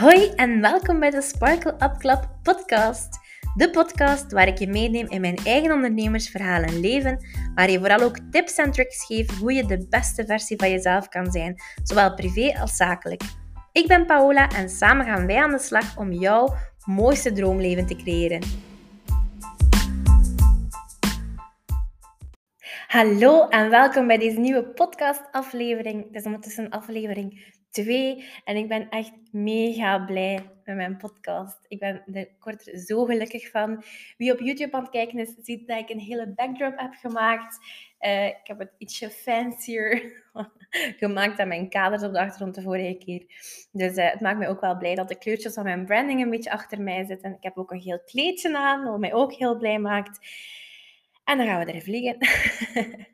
Hoi en welkom bij de Sparkle Up Club podcast. De podcast waar ik je meeneem in mijn eigen ondernemersverhaal en leven, waar je vooral ook tips en tricks geef hoe je de beste versie van jezelf kan zijn, zowel privé als zakelijk. Ik ben Paola en samen gaan wij aan de slag om jouw mooiste droomleven te creëren. Hallo en welkom bij deze nieuwe podcast-aflevering. Het is ondertussen aflevering 2 en ik ben echt mega blij met mijn podcast. Ik ben er kort zo gelukkig van. Wie op YouTube aan het kijken is, ziet dat ik een hele backdrop heb gemaakt. Uh, ik heb het ietsje fancier gemaakt dan mijn kaders op de achtergrond de vorige keer. Dus uh, het maakt me ook wel blij dat de kleurtjes van mijn branding een beetje achter mij zitten. Ik heb ook een heel kleedje aan, wat mij ook heel blij maakt. En dan gaan we er vliegen.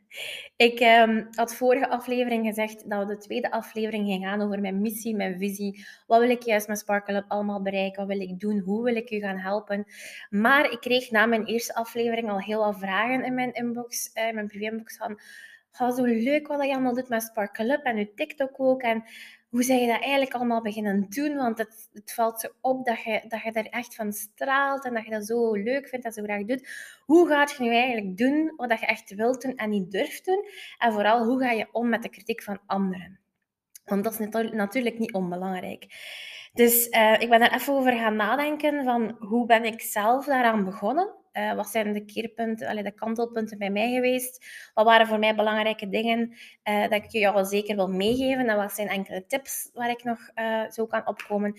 ik um, had vorige aflevering gezegd dat we de tweede aflevering gingen gaan over mijn missie, mijn visie. Wat wil ik juist met Sparkle Up allemaal bereiken? Wat wil ik doen? Hoe wil ik u gaan helpen? Maar ik kreeg na mijn eerste aflevering al heel wat vragen in mijn inbox, uh, in mijn privé-inbox van... Oh, zo leuk wat je allemaal doet met Sparkle Up en uw TikTok ook. En hoe zeg je dat eigenlijk allemaal beginnen doen? Want het, het valt zo op dat je, dat je er echt van straalt en dat je dat zo leuk vindt en zo graag doet. Hoe gaat je nu eigenlijk doen wat je echt wilt doen en niet durft doen? En vooral, hoe ga je om met de kritiek van anderen? Want dat is natuurlijk niet onbelangrijk. Dus uh, ik ben er even over gaan nadenken van hoe ben ik zelf daaraan begonnen? Uh, wat zijn de keerpunten, de kantelpunten bij mij geweest? Wat waren voor mij belangrijke dingen uh, dat ik jou zeker wil meegeven? En wat zijn enkele tips waar ik nog uh, zo kan opkomen?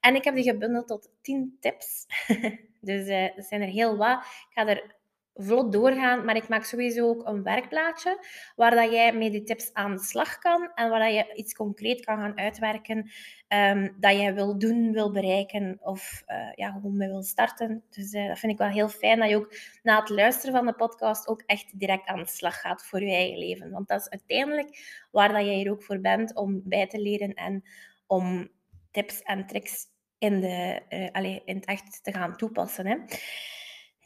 En ik heb die gebundeld tot 10 tips. dus er zijn er heel wat. Ik ga er vlot doorgaan, maar ik maak sowieso ook een werkplaatje waar dat jij met die tips aan de slag kan en waar dat je iets concreet kan gaan uitwerken um, dat jij wil doen, wil bereiken of uh, ja, gewoon mee wil starten. Dus uh, dat vind ik wel heel fijn dat je ook na het luisteren van de podcast ook echt direct aan de slag gaat voor je eigen leven. Want dat is uiteindelijk waar dat jij hier ook voor bent om bij te leren en om tips en tricks in, de, uh, in het echt te gaan toepassen. Hè.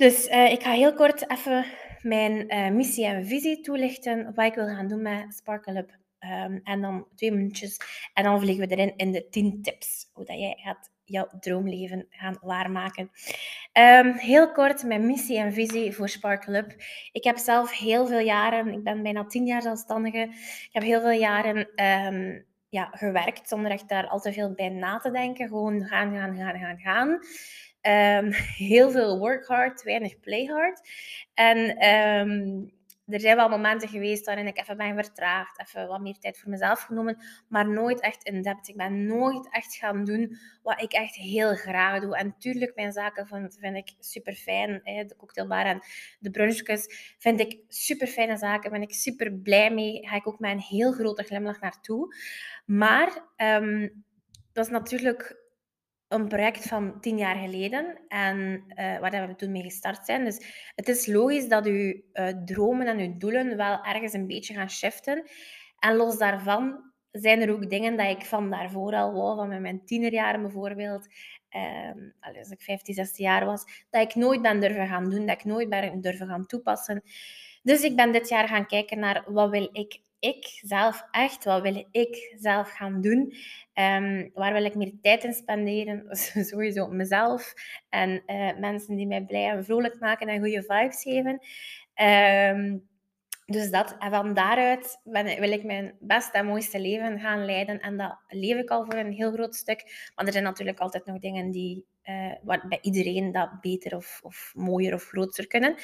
Dus uh, ik ga heel kort even mijn uh, missie en visie toelichten, wat ik wil gaan doen met Sparkle Up. Um, en dan twee minuutjes en dan vliegen we erin in de 10 tips, hoe dat jij gaat jouw droomleven gaan waarmaken. Um, heel kort mijn missie en visie voor Sparkle Up. Ik heb zelf heel veel jaren, ik ben bijna tien jaar zelfstandige, ik heb heel veel jaren um, ja, gewerkt zonder echt daar al te veel bij na te denken. Gewoon gaan, gaan, gaan, gaan, gaan. Um, heel veel work hard, weinig play hard. En um, er zijn wel momenten geweest waarin ik even ben vertraagd, even wat meer tijd voor mezelf genomen, maar nooit echt in depth. Ik ben nooit echt gaan doen wat ik echt heel graag doe. En tuurlijk, mijn zaken vind, vind ik super fijn. De cocktailbar en de brunchjes vind ik super fijne zaken. Ben ik super blij mee. Ga ik ook met een heel grote glimlach naartoe. Maar um, dat is natuurlijk een project van tien jaar geleden en uh, waar we toen mee gestart zijn. Dus het is logisch dat uw uh, dromen en uw doelen wel ergens een beetje gaan shiften. En los daarvan zijn er ook dingen dat ik van daarvoor al wou, van mijn tienerjaren bijvoorbeeld, uh, als ik 15, 16 jaar was, dat ik nooit ben durven gaan doen, dat ik nooit ben durven gaan toepassen. Dus ik ben dit jaar gaan kijken naar wat wil ik ik zelf echt, wat wil ik zelf gaan doen? Um, waar wil ik meer tijd in spenderen? Sowieso mezelf en uh, mensen die mij blij en vrolijk maken en goede vibes geven. Um, dus dat, en van daaruit ben, wil ik mijn beste en mooiste leven gaan leiden. En dat leef ik al voor een heel groot stuk. Maar er zijn natuurlijk altijd nog dingen die uh, bij iedereen dat beter of, of mooier of groter kunnen.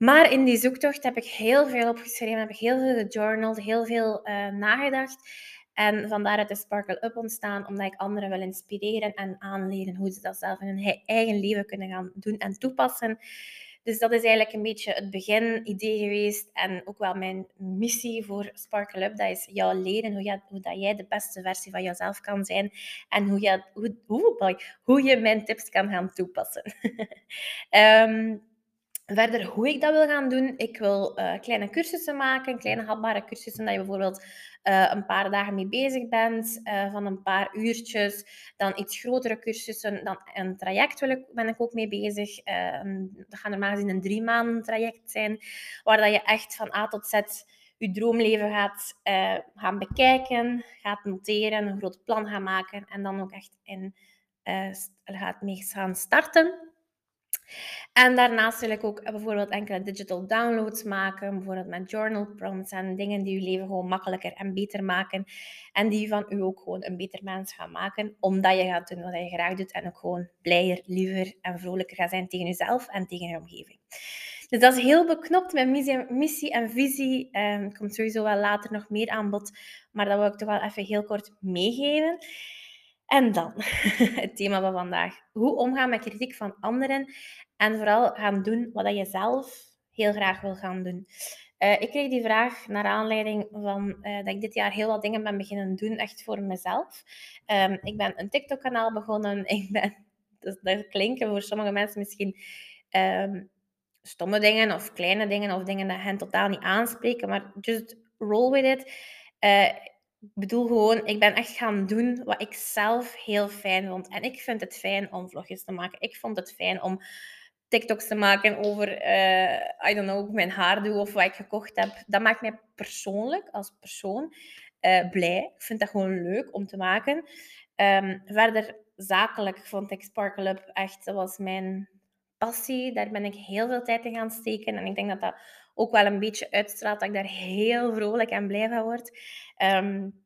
Maar in die zoektocht heb ik heel veel opgeschreven, heb ik heel veel gejournald, heel veel uh, nagedacht. En vandaar de Sparkle Up ontstaan, omdat ik anderen wil inspireren en aanleren hoe ze dat zelf in hun eigen leven kunnen gaan doen en toepassen. Dus dat is eigenlijk een beetje het begin-idee geweest en ook wel mijn missie voor Sparkle Up. Dat is jou leren hoe, je, hoe dat jij de beste versie van jezelf kan zijn en hoe je, hoe, hoe, hoe je mijn tips kan gaan toepassen. um, Verder, hoe ik dat wil gaan doen, ik wil uh, kleine cursussen maken, kleine hapbare cursussen, dat je bijvoorbeeld uh, een paar dagen mee bezig bent, uh, van een paar uurtjes, dan iets grotere cursussen, dan een traject wil ik, ben ik ook mee bezig. dat gaat normaal gezien een drie maanden traject zijn, waar dat je echt van A tot Z je droomleven gaat gaan bekijken, gaat noteren, een groot plan gaan maken en dan ook echt in, gaat mee gaan starten. En daarnaast wil ik ook bijvoorbeeld enkele digital downloads maken, bijvoorbeeld met journal prompts en dingen die je leven gewoon makkelijker en beter maken. En die van u ook gewoon een beter mens gaan maken, omdat je gaat doen wat je graag doet en ook gewoon blijer, liever en vrolijker gaat zijn tegen jezelf en tegen je omgeving. Dus dat is heel beknopt met missie en visie. Um, komt sowieso wel later nog meer aan bod, maar dat wil ik toch wel even heel kort meegeven. En dan het thema van vandaag. Hoe omgaan met kritiek van anderen en vooral gaan doen wat je zelf heel graag wil gaan doen. Uh, ik kreeg die vraag naar aanleiding van uh, dat ik dit jaar heel wat dingen ben beginnen doen, echt voor mezelf. Um, ik ben een TikTok-kanaal begonnen. Ik ben, dat, klinken voor sommige mensen misschien um, stomme dingen of kleine dingen of dingen dat hen totaal niet aanspreken, maar just roll with it. Ik bedoel gewoon, ik ben echt gaan doen wat ik zelf heel fijn vond. En ik vind het fijn om vlogjes te maken. Ik vond het fijn om TikToks te maken over, uh, I don't know, mijn haar doe of wat ik gekocht heb. Dat maakt mij persoonlijk, als persoon, uh, blij. Ik vind dat gewoon leuk om te maken. Um, verder, zakelijk vond ik Sparkle Up echt, dat was mijn passie. Daar ben ik heel veel tijd in gaan steken. En ik denk dat dat ook wel een beetje uitstraalt dat ik daar heel vrolijk en blij van word. Um,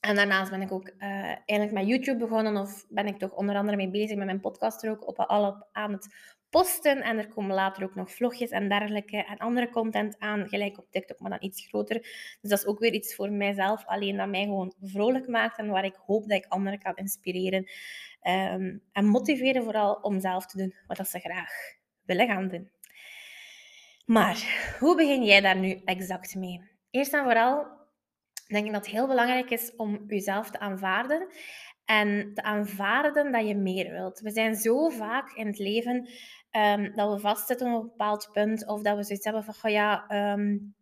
en daarnaast ben ik ook uh, eigenlijk met YouTube begonnen, of ben ik toch onder andere mee bezig met mijn podcast er ook op, al aan het posten. En er komen later ook nog vlogjes en dergelijke en andere content aan, gelijk op TikTok, maar dan iets groter. Dus dat is ook weer iets voor mijzelf, alleen dat mij gewoon vrolijk maakt en waar ik hoop dat ik anderen kan inspireren um, en motiveren vooral om zelf te doen wat ze graag willen gaan doen. Maar hoe begin jij daar nu exact mee? Eerst en vooral denk ik dat het heel belangrijk is om jezelf te aanvaarden en te aanvaarden dat je meer wilt. We zijn zo vaak in het leven um, dat we vastzitten op een bepaald punt of dat we zoiets hebben van, oh ja, um,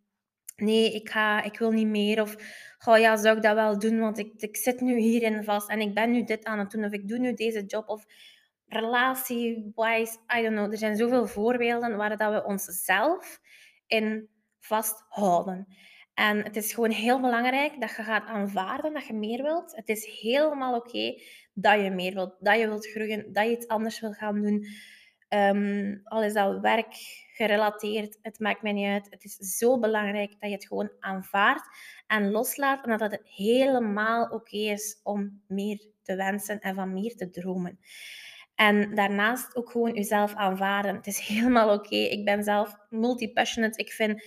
nee, ik, ga, ik wil niet meer. Of, oh ja, zou ik dat wel doen, want ik, ik zit nu hierin vast en ik ben nu dit aan het doen of ik doe nu deze job. Of relatie-wise, I don't know. Er zijn zoveel voorbeelden waar dat we onszelf in vasthouden. En het is gewoon heel belangrijk dat je gaat aanvaarden dat je meer wilt. Het is helemaal oké dat je meer wilt, dat je wilt groeien, dat je iets anders wil gaan doen. Um, al is dat werk gerelateerd, het maakt mij niet uit. Het is zo belangrijk dat je het gewoon aanvaardt en loslaat. En dat het helemaal oké is om meer te wensen en van meer te dromen. En daarnaast ook gewoon jezelf aanvaarden. Het is helemaal oké. Ik ben zelf multi-passionate. Ik vind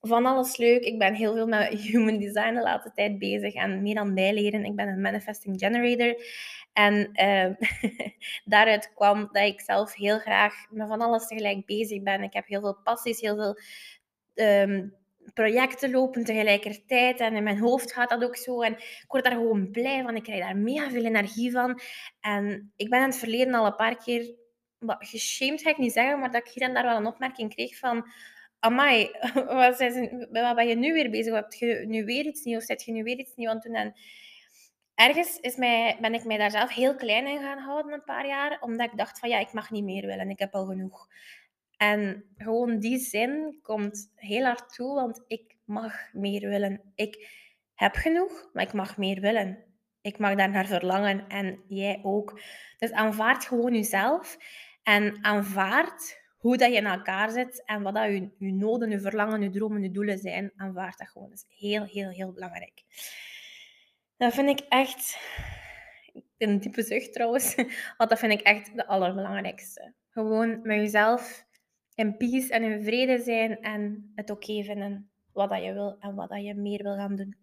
van alles leuk. Ik ben heel veel met human design de laatste tijd bezig en meer dan bijleren. Ik ben een manifesting generator. En uh, daaruit kwam dat ik zelf heel graag met van alles tegelijk bezig ben. Ik heb heel veel passies, heel veel um, projecten lopen tegelijkertijd. En in mijn hoofd gaat dat ook zo. En ik word daar gewoon blij van. Ik krijg daar mega veel energie van. En ik ben in het verleden al een paar keer geshamed, ga ik niet zeggen, maar dat ik hier en daar wel een opmerking kreeg van amai, wat, zijn, ben je nu weer bezig? Heb je nu weer iets nieuws? Zet je nu weer iets nieuws aan het doen? En ergens is mij, ben ik mij daar zelf heel klein in gaan houden een paar jaar, omdat ik dacht van ja, ik mag niet meer willen, ik heb al genoeg. En gewoon die zin komt heel hard toe, want ik mag meer willen. Ik heb genoeg, maar ik mag meer willen. Ik mag daar naar verlangen en jij ook. Dus aanvaard gewoon jezelf en aanvaard hoe dat je in elkaar zit en wat dat je, je noden, je verlangen, je dromen, je doelen zijn, aanvaard dat gewoon. Dat is heel, heel, heel belangrijk. Dat vind ik echt... Een type zucht trouwens, want dat vind ik echt de allerbelangrijkste. Gewoon met jezelf in peace en in vrede zijn en het oké vinden wat dat je wil en wat dat je meer wil gaan doen.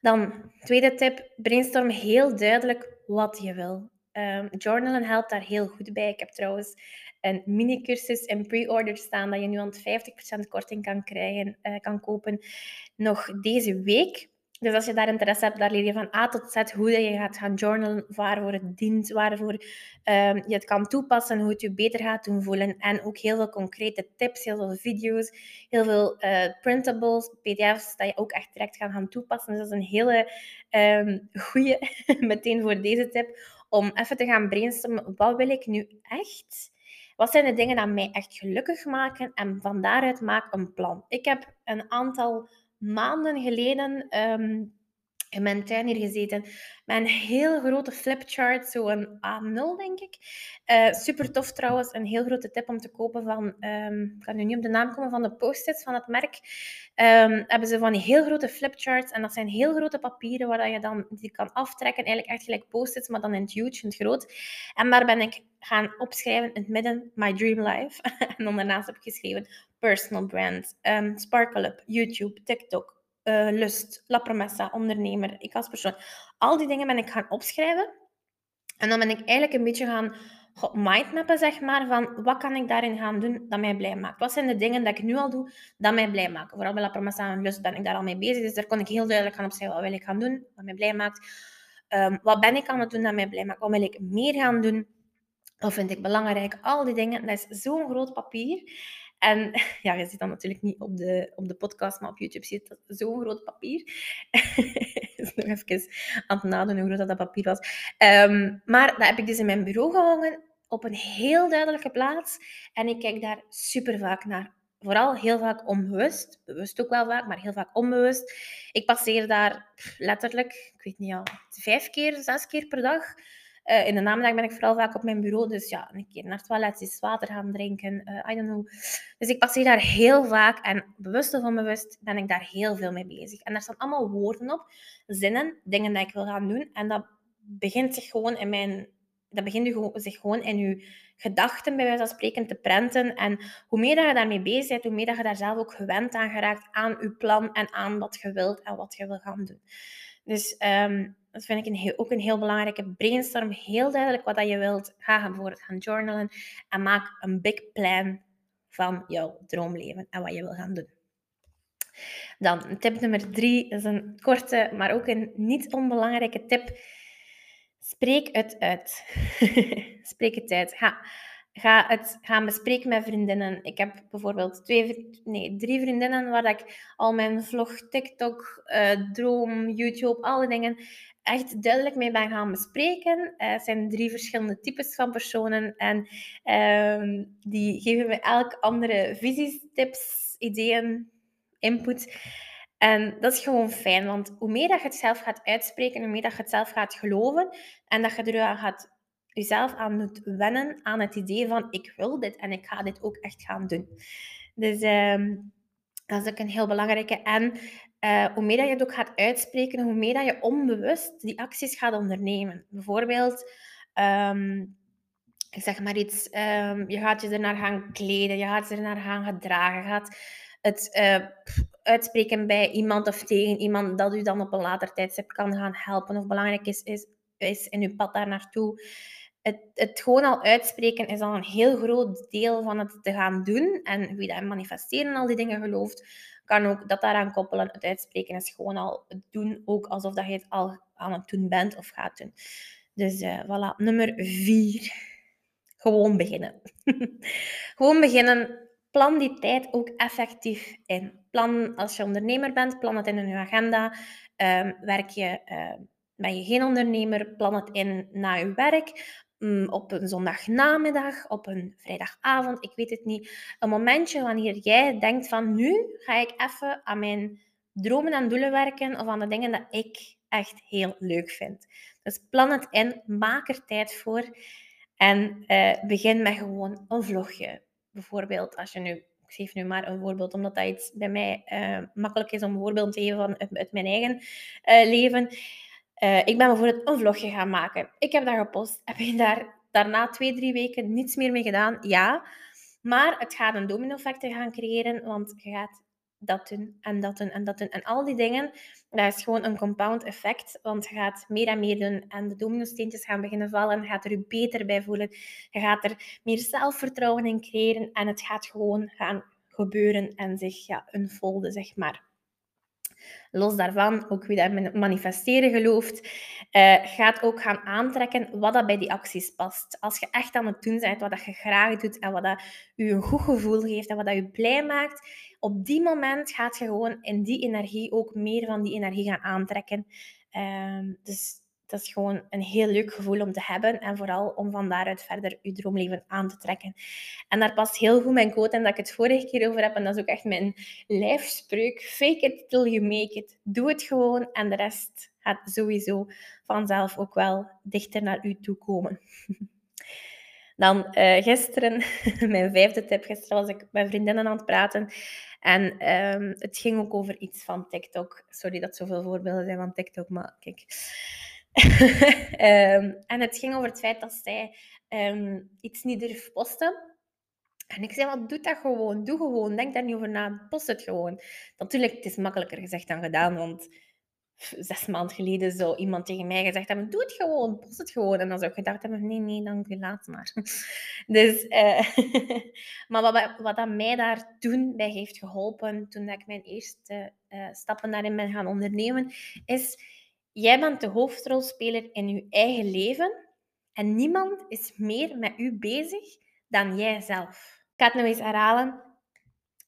Dan, tweede tip, brainstorm heel duidelijk wat je wil. Um, journalen helpt daar heel goed bij. Ik heb trouwens een mini-cursus in pre-order staan dat je nu aan 50% korting kan krijgen, uh, kan kopen, nog deze week. Dus als je daar interesse hebt, daar leer je van A tot Z hoe je gaat gaan journalen, waarvoor het dient, waarvoor um, je het kan toepassen, hoe het je beter gaat doen voelen. En ook heel veel concrete tips, heel veel video's, heel veel uh, printables, pdf's, dat je ook echt direct gaan, gaan toepassen. Dus dat is een hele um, goede, meteen voor deze tip, om even te gaan brainstormen, wat wil ik nu echt? Wat zijn de dingen die mij echt gelukkig maken? En van daaruit maak een plan. Ik heb een aantal maanden geleden ehm, in mijn tuin hier gezeten met een heel grote flipchart, zo'n A0 denk ik. Uh, super tof trouwens, een heel grote tip om te kopen van, ik kan nu niet op de naam komen van de post-its van het merk. Um, hebben ze van heel grote flipcharts en dat zijn heel grote papieren waar je dan die kan aftrekken. Eigenlijk echt gelijk post-its, maar dan in het huge, in het groot. En daar ben ik gaan opschrijven in het midden My Dream Life. en dan daarnaast heb ik geschreven personal brand, um, Sparkle Up, YouTube, TikTok, uh, lust, La Promessa, ondernemer, ik als persoon. Al die dingen ben ik gaan opschrijven. En dan ben ik eigenlijk een beetje gaan mindmappen, zeg maar, van wat kan ik daarin gaan doen dat mij blij maakt. Wat zijn de dingen dat ik nu al doe dat mij blij maken. Vooral bij La Promessa en lust ben ik daar al mee bezig. Dus daar kon ik heel duidelijk gaan opschrijven wat wil ik gaan doen, wat mij blij maakt. Um, wat ben ik aan het doen dat mij blij maakt? Wat wil ik meer gaan doen? Wat vind ik belangrijk? Al die dingen. Dat is zo'n groot papier. En ja, je ziet dat natuurlijk niet op de, op de podcast, maar op YouTube zie je zo'n groot papier. dus nog even aan het nadenken hoe groot dat, papier was. Um, maar dat heb ik dus in mijn bureau gehangen, op een heel duidelijke plaats. En ik kijk daar super vaak naar. Vooral heel vaak onbewust. Bewust ook wel vaak, maar heel vaak onbewust. Ik passeer daar letterlijk, ik weet niet al, vijf keer, zes keer per dag. Uh, in de namiddag ben ik vooral vaak op mijn bureau. Dus ja, een keer naar het toilet, iets water gaan drinken. Uh, I don't know. Dus ik passeer daar heel vaak. En bewust of onbewust ben ik daar heel veel mee bezig. En daar staan allemaal woorden op. Zinnen, dingen die ik wil gaan doen. En dat begint zich gewoon in mijn... Dat begint zich gewoon in je gedachten, bij wijze van spreken, te prenten. En hoe meer dat je daarmee bezig bent, hoe meer je daar zelf ook gewend aan geraakt. Aan je plan en aan wat je wilt en wat je wil gaan doen. Dus um, dat vind ik een heel, ook een heel belangrijke. Brainstorm heel duidelijk wat dat je wilt. Ga bijvoorbeeld gaan journalen en maak een big plan van jouw droomleven en wat je wil gaan doen. Dan tip nummer drie is een korte, maar ook een niet onbelangrijke tip. Spreek het uit. Spreek het uit. Ga, ga het gaan bespreken met vriendinnen. Ik heb bijvoorbeeld twee, nee, drie vriendinnen waar ik al mijn vlog, TikTok, uh, droom, YouTube, alle dingen echt duidelijk mee ben gaan bespreken. Uh, het zijn drie verschillende types van personen en uh, die geven me elk andere visies, tips, ideeën, input. En dat is gewoon fijn, want hoe meer dat je het zelf gaat uitspreken, hoe meer dat je het zelf gaat geloven en dat je er aan gaat jezelf aan moet wennen aan het idee van ik wil dit en ik ga dit ook echt gaan doen. Dus uh, dat is ook een heel belangrijke. En uh, hoe meer dat je het ook gaat uitspreken, hoe meer dat je onbewust die acties gaat ondernemen. Bijvoorbeeld, um, ik zeg maar iets, um, je gaat je ernaar gaan kleden, je gaat je ernaar gaan gedragen, je gaat het uh, uitspreken bij iemand of tegen iemand dat u dan op een later tijdstip kan gaan helpen of belangrijk is, is, is in uw pad daar naartoe. Het, het gewoon al uitspreken is al een heel groot deel van het te gaan doen. En wie dat manifesteren al die dingen gelooft, kan ook dat daaraan koppelen. Het uitspreken is gewoon al het doen, ook alsof dat je het al aan het doen bent of gaat doen. Dus uh, voilà, nummer vier. Gewoon beginnen. gewoon beginnen. Plan die tijd ook effectief in. Plan als je ondernemer bent, plan het in je agenda. Um, werk je, uh, ben je geen ondernemer, plan het in na je werk. Mm, op een zondagnamiddag, op een vrijdagavond, ik weet het niet. Een momentje wanneer jij denkt van nu ga ik even aan mijn dromen en doelen werken of aan de dingen dat ik echt heel leuk vind. Dus plan het in, maak er tijd voor en uh, begin met gewoon een vlogje. Bijvoorbeeld als je nu, ik geef nu maar een voorbeeld omdat dat bij mij uh, makkelijk is om een voorbeeld te geven van uit, mijn eigen uh, leven. Uh, ik ben bijvoorbeeld een vlogje gaan maken. Ik heb dat gepost. Heb je daar daarna twee, drie weken niets meer mee gedaan? Ja. Maar het gaat een domino-effect gaan creëren, want je gaat dat doen en dat doen en dat doen. En al die dingen, dat is gewoon een compound effect, want je gaat meer en meer doen en de domino-steentjes gaan beginnen vallen. Je gaat er je beter bij voelen. Je gaat er meer zelfvertrouwen in creëren en het gaat gewoon gaan gebeuren en zich ja, unfolden, zeg maar. Los daarvan, ook wie daar manifesteren gelooft, uh, gaat ook gaan aantrekken wat dat bij die acties past. Als je echt aan het doen bent wat dat je graag doet en wat dat je een goed gevoel geeft en wat dat je blij maakt, op die moment gaat je gewoon in die energie ook meer van die energie gaan aantrekken. Uh, dus dat is gewoon een heel leuk gevoel om te hebben. En vooral om van daaruit verder je droomleven aan te trekken. En daar past heel goed mijn quote en dat ik het vorige keer over heb. En dat is ook echt mijn lijfspreuk. Fake it till you make it. Doe het gewoon en de rest gaat sowieso vanzelf ook wel dichter naar u toe komen. Dan uh, gisteren, mijn vijfde tip, gisteren was ik met vriendinnen aan het praten. En um, het ging ook over iets van TikTok. Sorry dat zoveel voorbeelden zijn van TikTok, maar kijk. Um, en het ging over het feit dat zij um, iets niet durft posten. En ik zei, wat doe dat gewoon? Doe gewoon. Denk daar niet over na. Post het gewoon. Natuurlijk, het is makkelijker gezegd dan gedaan, want zes maanden geleden zou iemand tegen mij gezegd hebben, doe het gewoon, post het gewoon. En dan zou ik gedacht hebben, nee, nee, dank u, laat maar. Dus, uh, maar wat, wat dat mij daar toen bij heeft geholpen, toen ik mijn eerste uh, stappen daarin ben gaan ondernemen, is, jij bent de hoofdrolspeler in je eigen leven en niemand is meer met u bezig dan jijzelf. Ik ga het nou eens herhalen.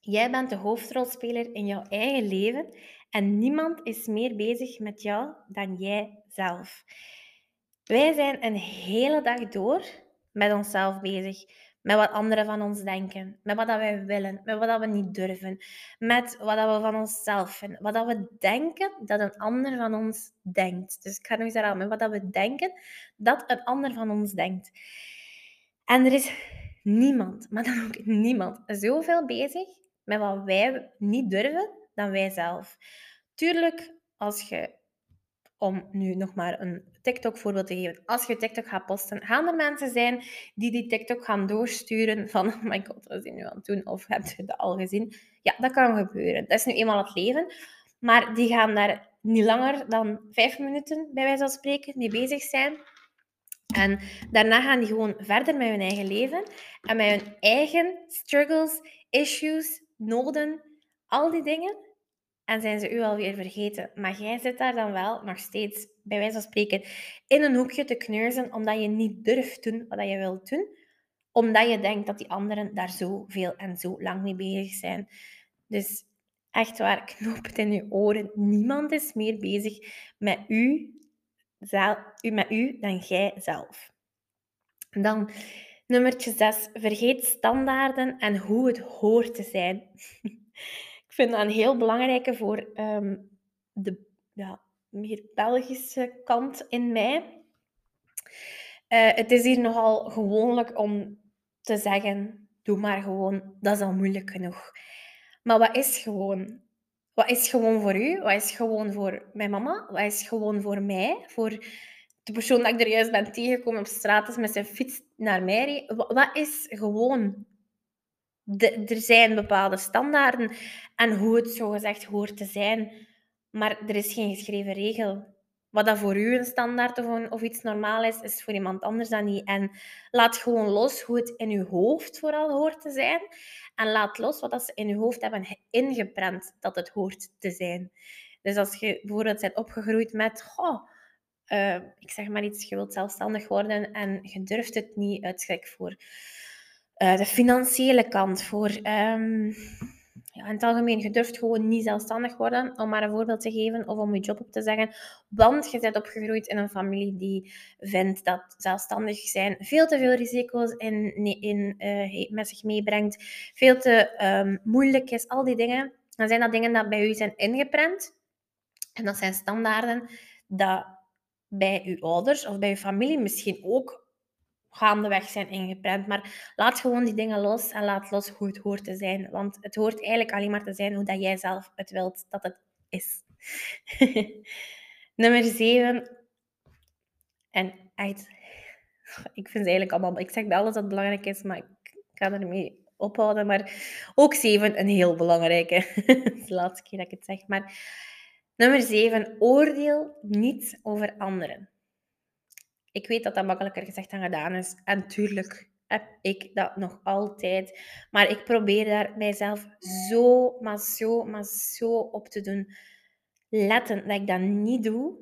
Jij bent de hoofdrolspeler in jouw eigen leven en niemand is meer bezig met jou dan jij zelf. Wij zijn een hele dag door met onszelf bezig. Met wat anderen van ons denken. Met wat wij willen. Met wat we niet durven. Met wat we van onszelf vinden. Wat we denken dat een ander van ons denkt. Dus ik ga nu eens herhalen. Met wat we denken dat een ander van ons denkt. En er is niemand, maar dan ook niemand, zoveel bezig met wat wij niet durven dan wij zelf. Tuurlijk, als je, om nu nog maar een TikTok-voorbeeld te geven, als je TikTok gaat posten, gaan er mensen zijn die die TikTok gaan doorsturen van, oh my god, wat is je nu aan het doen? Of heb je dat al gezien? Ja, dat kan gebeuren. Dat is nu eenmaal het leven. Maar die gaan daar niet langer dan vijf minuten, bij wijze van spreken, mee bezig zijn. En daarna gaan die gewoon verder met hun eigen leven en met hun eigen struggles, issues, noden, al die dingen. En zijn ze u alweer vergeten. Maar jij zit daar dan wel nog steeds, bij wijze van spreken, in een hoekje te kneuzen, omdat je niet durft doen wat je wilt doen. Omdat je denkt dat die anderen daar zo veel en zo lang mee bezig zijn. Dus echt waar, knoop het in je oren. Niemand is meer bezig met u, zelf, met u dan jij zelf. Dan nummertje 6. Vergeet standaarden en hoe het hoort te zijn. Vind dat een heel belangrijke voor ehm, de ja, meer Belgische kant in mij. Uh, het is hier nogal gewoonlijk om te zeggen: doe maar gewoon, dat is al moeilijk genoeg. Maar wat is gewoon? Wat is gewoon voor u? Wat is gewoon voor mijn mama? Wat is gewoon voor mij? Voor de persoon dat ik er juist ben tegengekomen op straat is met zijn fiets naar mij. Wat is gewoon? Er zijn bepaalde standaarden en hoe het zogezegd hoort te zijn, maar er is geen geschreven regel. Wat dat voor u een standaard of, iets normaal is, is voor iemand anders dan niet. En laat gewoon los hoe het in uw hoofd vooral hoort te zijn. En laat los wat dat ze in uw hoofd hebben ingeprent dat het hoort te zijn. Dus als je bijvoorbeeld bent opgegroeid met... Goh, uh, ik zeg maar iets, je wilt zelfstandig worden en je durft het niet uit schrik voor uh, de financiële kant, voor um, ja, in het algemeen, je durft gewoon niet zelfstandig worden, om maar een voorbeeld te geven of om je job op te zeggen. Want je bent opgegroeid in een familie die vindt dat zelfstandig zijn veel te veel risico's in, in, uh, met zich meebrengt, veel te um, moeilijk is, al die dingen. Dan zijn dat dingen die bij u zijn ingeprent. En dat zijn standaarden dat bij uw ouders of bij uw familie misschien ook gaandeweg zijn ingeprent. Maar laat gewoon die dingen los en laat los hoe het hoort te zijn. Want het hoort eigenlijk alleen maar te zijn hoe dat jij zelf het wilt dat het is. Nummer 7. En ik vind ze eigenlijk allemaal... Ik zeg bij alles dat belangrijk is, maar ik ga ermee ophouden. Maar ook 7, een heel belangrijke. de laatste keer dat ik het zeg. Maar nummer 7. Oordeel niet over anderen. Ik weet dat dat makkelijker gezegd dan gedaan is. En tuurlijk heb ik dat nog altijd. Maar ik probeer daar mijzelf zo, maar zo, maar zo op te doen. Letten dat ik dat niet doe.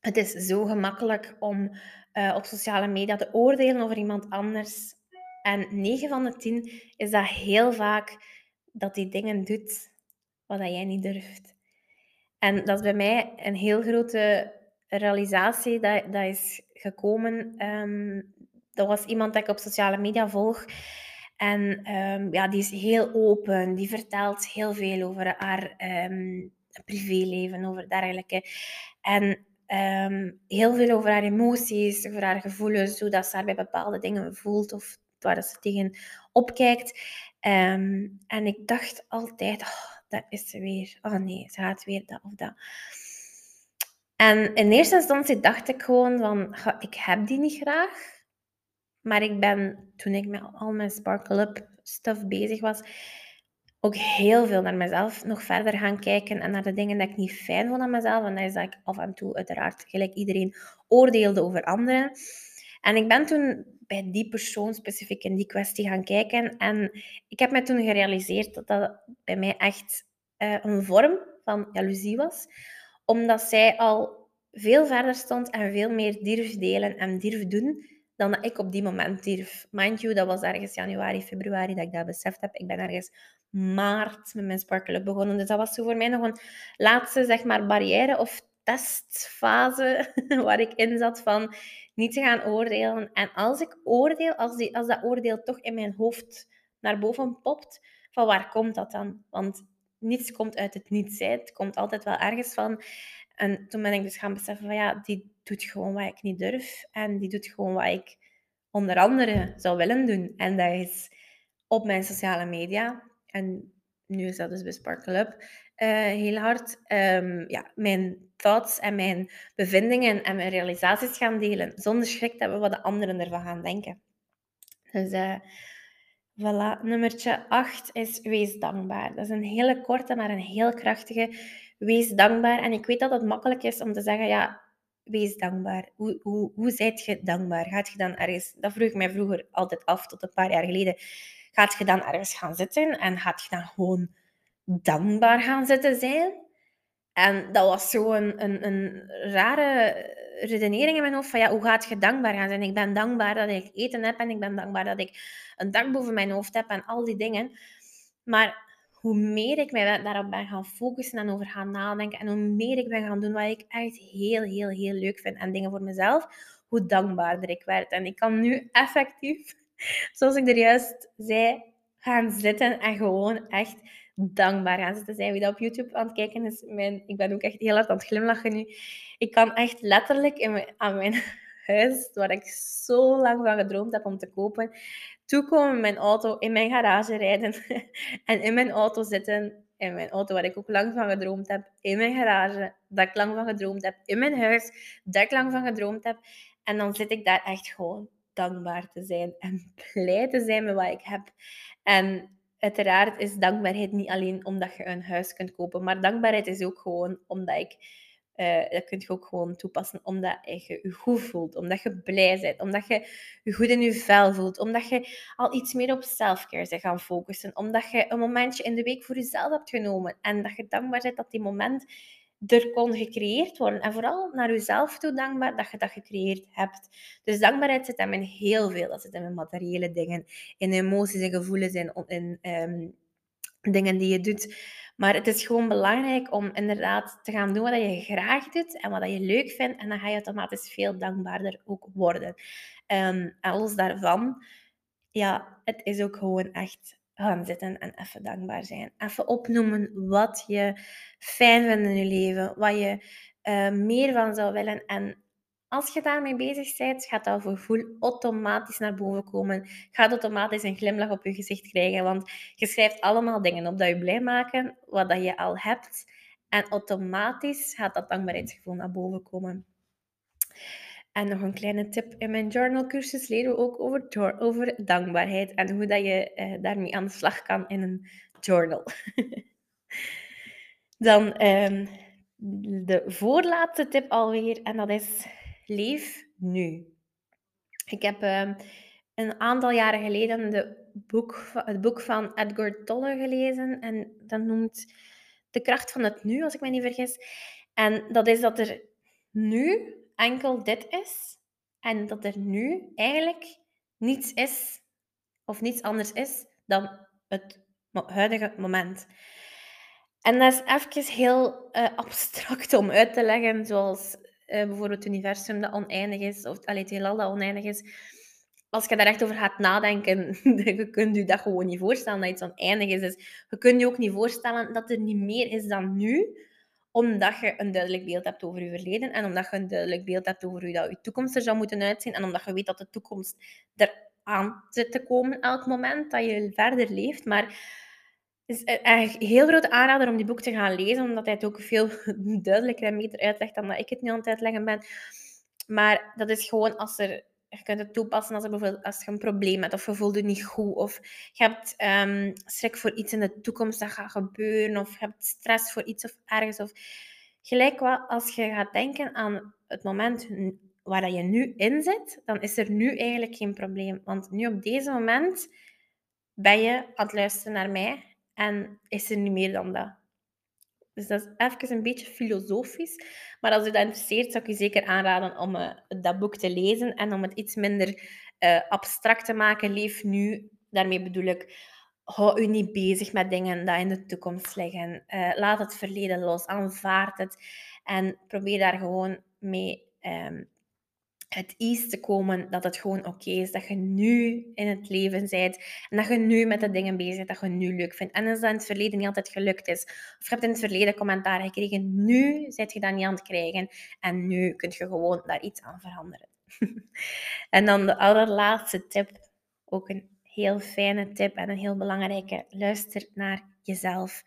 Het is zo gemakkelijk om uh, op sociale media te oordelen over iemand anders. En 9 van de 10 is dat heel vaak dat die dingen doet wat jij niet durft. En dat is bij mij een heel grote realisatie dat, dat is gekomen. Ehm, dat was iemand dat ik op sociale media volg. En ehm, ja, die is heel open. Die vertelt heel veel over haar um, privéleven, over dergelijke. En heel veel over haar emoties, over haar gevoelens, hoe dat ze haar bij bepaalde dingen voelt of waar ze tegen opkijkt. en ik dacht altijd, oh, dat is ze weer. Oh nee, ze gaat weer dat of dat. En in eerste instantie dacht ik gewoon van, ik heb die niet graag. Maar ik ben, toen ik met al mijn Sparkle Up stuff bezig was, ook heel veel naar mezelf nog verder gaan kijken en naar de dingen dat ik niet fijn vond aan mezelf. En dat is dat ik af en toe uiteraard gelijk iedereen oordeelde over anderen. En ik ben toen bij die persoon specifiek in die kwestie gaan kijken. En ik heb me toen gerealiseerd dat dat bij mij echt uh, een vorm van jaloezie was. Omdat zij al veel verder stond en veel meer durf delen en durf doen dan dat ik op die moment durf. Mind you, dat was ergens januari, februari dat ik dat beseft heb. Ik ben ergens maart met mijn Sparkle begonnen. Dus dat was zo voor mij nog een laatste zeg maar, barrière of testfase waar ik in zat van niet te gaan oordelen. En als ik oordeel, als, die, als dat oordeel toch in mijn hoofd naar boven popt, van waar komt dat dan? Want niets komt uit het niets. Hè. Het komt altijd wel ergens van. En toen ben ik dus gaan beseffen van ja, die doet gewoon wat ik niet durf. En die doet gewoon wat ik onder andere zou willen doen. En dat is op mijn sociale media. En nu is dat dus bij Sparkle Up uh, heel hard. Um, ja, mijn thoughts en mijn bevindingen en mijn realisaties gaan delen. Zonder schrik dat we wat de anderen ervan gaan denken. Dus uh, voilà, nummertje 8 is wees dankbaar. Dat is een hele korte, maar een heel krachtige. Wees dankbaar. En ik weet dat het makkelijk is om te zeggen, ja, wees dankbaar. Hoe, hoe, hoe zijt je dankbaar? Gaat je dan ergens... Dat vroeg ik mij vroeger altijd af, tot een paar jaar geleden. Gaat je dan ergens gaan zitten en gaat je dan gewoon dankbaar gaan zitten zijn? En dat was zo een, een, een rare redenering in mijn hoofd van ja, hoe gaat je dankbaar gaan zijn? Ik ben dankbaar dat ik eten heb en ik ben dankbaar dat ik een dak boven mijn hoofd heb en al die dingen. Maar hoe meer ik mij daarop ben gaan focussen en over gaan nadenken en hoe meer ik ben gaan doen wat ik echt heel, heel, heel leuk vind en dingen voor mezelf, hoe dankbaarder ik werd. En ik kan nu effectief, zoals ik er juist zei, gaan zitten en gewoon echt dankbaar gaan zitten zijn. Wie dat op YouTube aan het kijken is, mijn, ik ben ook echt heel hard aan het glimlachen nu. Ik kan echt letterlijk in mijn, aan mijn huis, waar ik zo lang van gedroomd heb om te kopen, toekomen mijn auto in mijn garage rijden en in mijn auto zitten. In mijn auto waar ik ook lang van gedroomd heb. In mijn garage, dat ik lang van gedroomd heb. In mijn huis, dat ik lang van gedroomd heb. En dan zit ik daar echt gewoon dankbaar te zijn en blij te zijn met wat ik heb. En uiteraard is dankbaarheid niet alleen omdat je een huis kunt kopen, maar dankbaarheid is ook gewoon omdat ik uh, dat kun je ook gewoon toepassen omdat je je goed voelt, omdat je blij bent, omdat je je goed in je vel voelt, omdat je al iets meer op selfcare bent gaan focussen, omdat je een momentje in de week voor jezelf hebt genomen en dat je dankbaar bent dat die moment er kon gecreëerd worden. En vooral naar jezelf toe dankbaar dat je dat gecreëerd hebt. Dus dankbaarheid zit hem in heel veel. Dat zit hem in materiële dingen, in emoties en gevoelens, in, in ehm, dingen die je doet. Maar het is gewoon belangrijk om inderdaad te gaan doen wat je graag doet en wat je leuk vindt. En dan ga je automatisch veel dankbaarder ook worden. Um, en los daarvan, ja, het is ook gewoon echt gaan zitten en even dankbaar zijn. Even opnoemen wat je fijn vindt in je leven, wat je uh, meer van zou willen. En als je daarmee bezig bent, gaat dat gevoel automatisch naar boven komen. Gaat automatisch een glimlach op je gezicht krijgen, want je schrijft allemaal dingen op dat je blij maken, wat dat je al hebt. En automatisch gaat dat dankbaarheidsgevoel naar boven komen. En nog een kleine tip. In mijn journalcursus leren we ook over, over dankbaarheid en hoe dat je eh, daarmee aan de slag kan in een journal. Dan um, de voorlaatste tip alweer, en dat is Leef nu. Ik heb uh, een aantal jaren geleden de boek, het boek van Edgar Tolle gelezen. En dat noemt De kracht van het nu, als ik me niet vergis. En dat is dat er nu enkel dit is. En dat er nu eigenlijk niets is, of niets anders is, dan het huidige moment. En dat is even heel uh, abstract om uit te leggen, zoals uh, bijvoorbeeld het universum dat oneindig is, of allee, het heelal dat oneindig is, als je daar echt over gaat nadenken, je kunt je dat gewoon niet voorstellen dat iets oneindig is. Dus je kunt je ook niet voorstellen dat er niet meer is dan nu, omdat je een duidelijk beeld hebt over je verleden en omdat je een duidelijk beeld hebt over hoe dat je toekomst er zou moeten uitzien en omdat je weet dat de toekomst eraan zit te komen elk moment dat je verder leeft. Maar is eigenlijk een heel grote aanrader om die boek te gaan lezen, omdat hij het ook veel duidelijker en beter uitlegt dan dat ik het nu aan het uitleggen ben. Maar dat is gewoon als er je kunt het toepassen als, er bijvoorbeeld, als je een probleem hebt of je voelt je niet goed of je hebt um, schrik voor iets in de toekomst dat gaat gebeuren of je hebt stress voor iets of ergens. Of gelijk wat als je gaat denken aan het moment waar je nu in zit, dan is er nu eigenlijk geen probleem. Want nu op deze moment ben je aan het luisteren naar mij en is er niet meer dan dat. Dus dat is even een beetje filosofisch. Maar als u dat interesseert, zou ik u zeker aanraden om uh, dat boek te lezen en om het iets minder uh, abstract te maken. Leef nu. Daarmee bedoel ik, hou u niet bezig met dingen die in de toekomst liggen. Uh, laat het verleden los, aanvaard het. En probeer daar gewoon mee um, het ease te komen dat het gewoon oké is. Dat je nu in het leven bent. En dat je nu met de dingen bezig bent dat je nu leuk vindt. En als dat in het verleden niet altijd gelukt is. Of je hebt in het verleden commentaar gekregen. Nu zit je dat niet aan het krijgen. En nu kun je gewoon daar iets aan veranderen. en dan de allerlaatste tip. Ook een heel fijne tip en een heel belangrijke. Luister naar jezelf.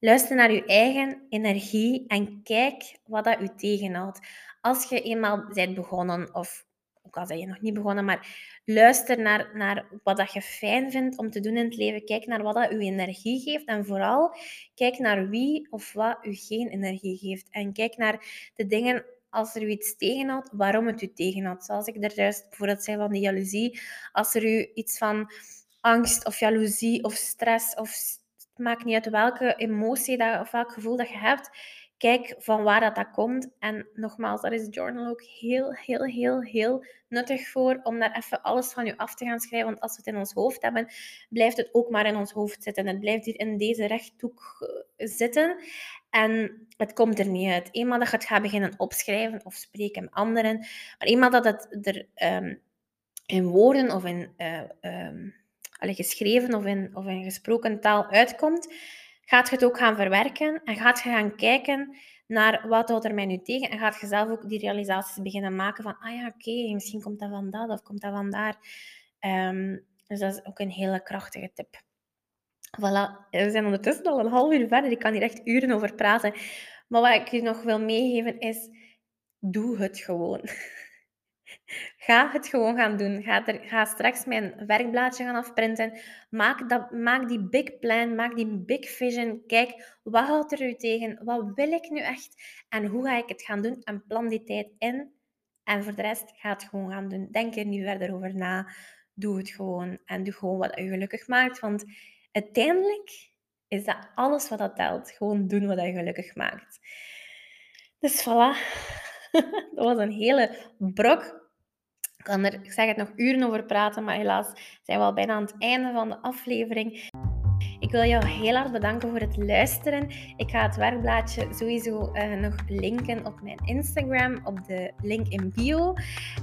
Luister naar je eigen energie en kijk wat dat u tegenhoudt als je eenmaal bent begonnen, of ook al ben je nog niet begonnen, maar luister naar, naar wat dat je fijn vindt om te doen in het leven. Kijk naar wat dat je energie geeft. En vooral kijk naar wie of wat u geen energie geeft. En kijk naar de dingen als er u iets tegenhoudt, waarom het u tegenhoudt. Zoals ik er juist bijvoorbeeld zei van die jaloezie. Als er u iets van angst of jaloezie of stress of het maakt niet uit welke emotie dat, of welk gevoel dat je hebt, kijk van waar dat, dat komt. En nogmaals, daar is journal ook heel, heel, heel, heel nuttig voor. Om daar even alles van je af te gaan schrijven. Want als we het in ons hoofd hebben, blijft het ook maar in ons hoofd zitten. Het blijft hier in deze rechthoek eh, zitten. En het komt er niet uit. Eenmaal dat je het gaat beginnen opschrijven of spreken met anderen. Maar eenmaal dat het er ehm, in woorden of in... Uh, geschreven of in, of in gesproken taal uitkomt, gaat je het ook gaan verwerken en gaat je gaan kijken naar wat houdt er mij nu tegen en gaat je zelf ook die realisaties beginnen maken van, ah ja, oké, misschien komt dat van dat of komt dat van daar. Um, dus dat is ook een hele krachtige tip. Voilà, we zijn ondertussen al een half uur verder. Ik kan hier echt uren over praten. Maar wat ik je nog wil meegeven is, doe het gewoon. Ga het gewoon gaan doen. Ga, er, ga straks mijn werkblaadje gaan afprinten. Maak, dat, maak die big plan, maak die big vision. Kijk, wat houdt er u tegen? Wat wil ik nu echt? En hoe ga ik het gaan doen? En plan die tijd in. En voor de rest, ga het gewoon gaan doen. Denk er niet verder over na. Doe het gewoon. En doe gewoon wat je gelukkig maakt. Want uiteindelijk is dat alles wat dat telt. Gewoon doen wat je gelukkig maakt. Dus voilà. dat was een hele brok kan er, ik zeg het nog uren over praten, maar helaas zijn we al bijna aan het einde van de aflevering. Ik wil jou heel hard bedanken voor het luisteren. Ik ga het werkblaadje sowieso uh, nog linken op mijn Instagram, op de link in bio.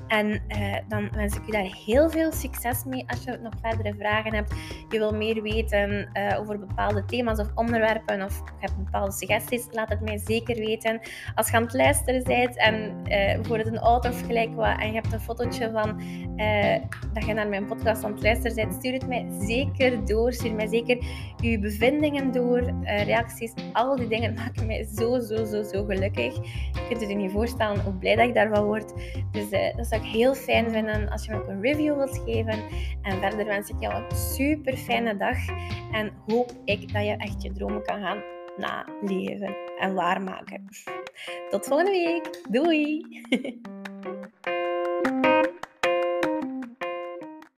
En uh, dan wens ik je daar heel veel succes mee als je nog verdere vragen hebt. Je wil meer weten uh, over bepaalde thema's of onderwerpen of je hebt bepaalde suggesties, laat het mij zeker weten. Als je aan het luisteren bent en bijvoorbeeld een auto of gelijk wat en je hebt een fotootje van dat je naar mijn podcast aan het luisteren bent, stuur het mij zeker door. Stuur mij zeker uw bevindingen door, uh, reacties, al die dingen maken mij zo, zo, zo, zo gelukkig. Je kunt je niet voorstellen hoe blij dat ik daarvan word. Dus uh, dat zou ik heel fijn vinden als je me ook een review wilt geven. En verder wens ik jou een super fijne dag en hoop ik dat je echt je dromen kan gaan naleven en waarmaken. Tot volgende week. Doei!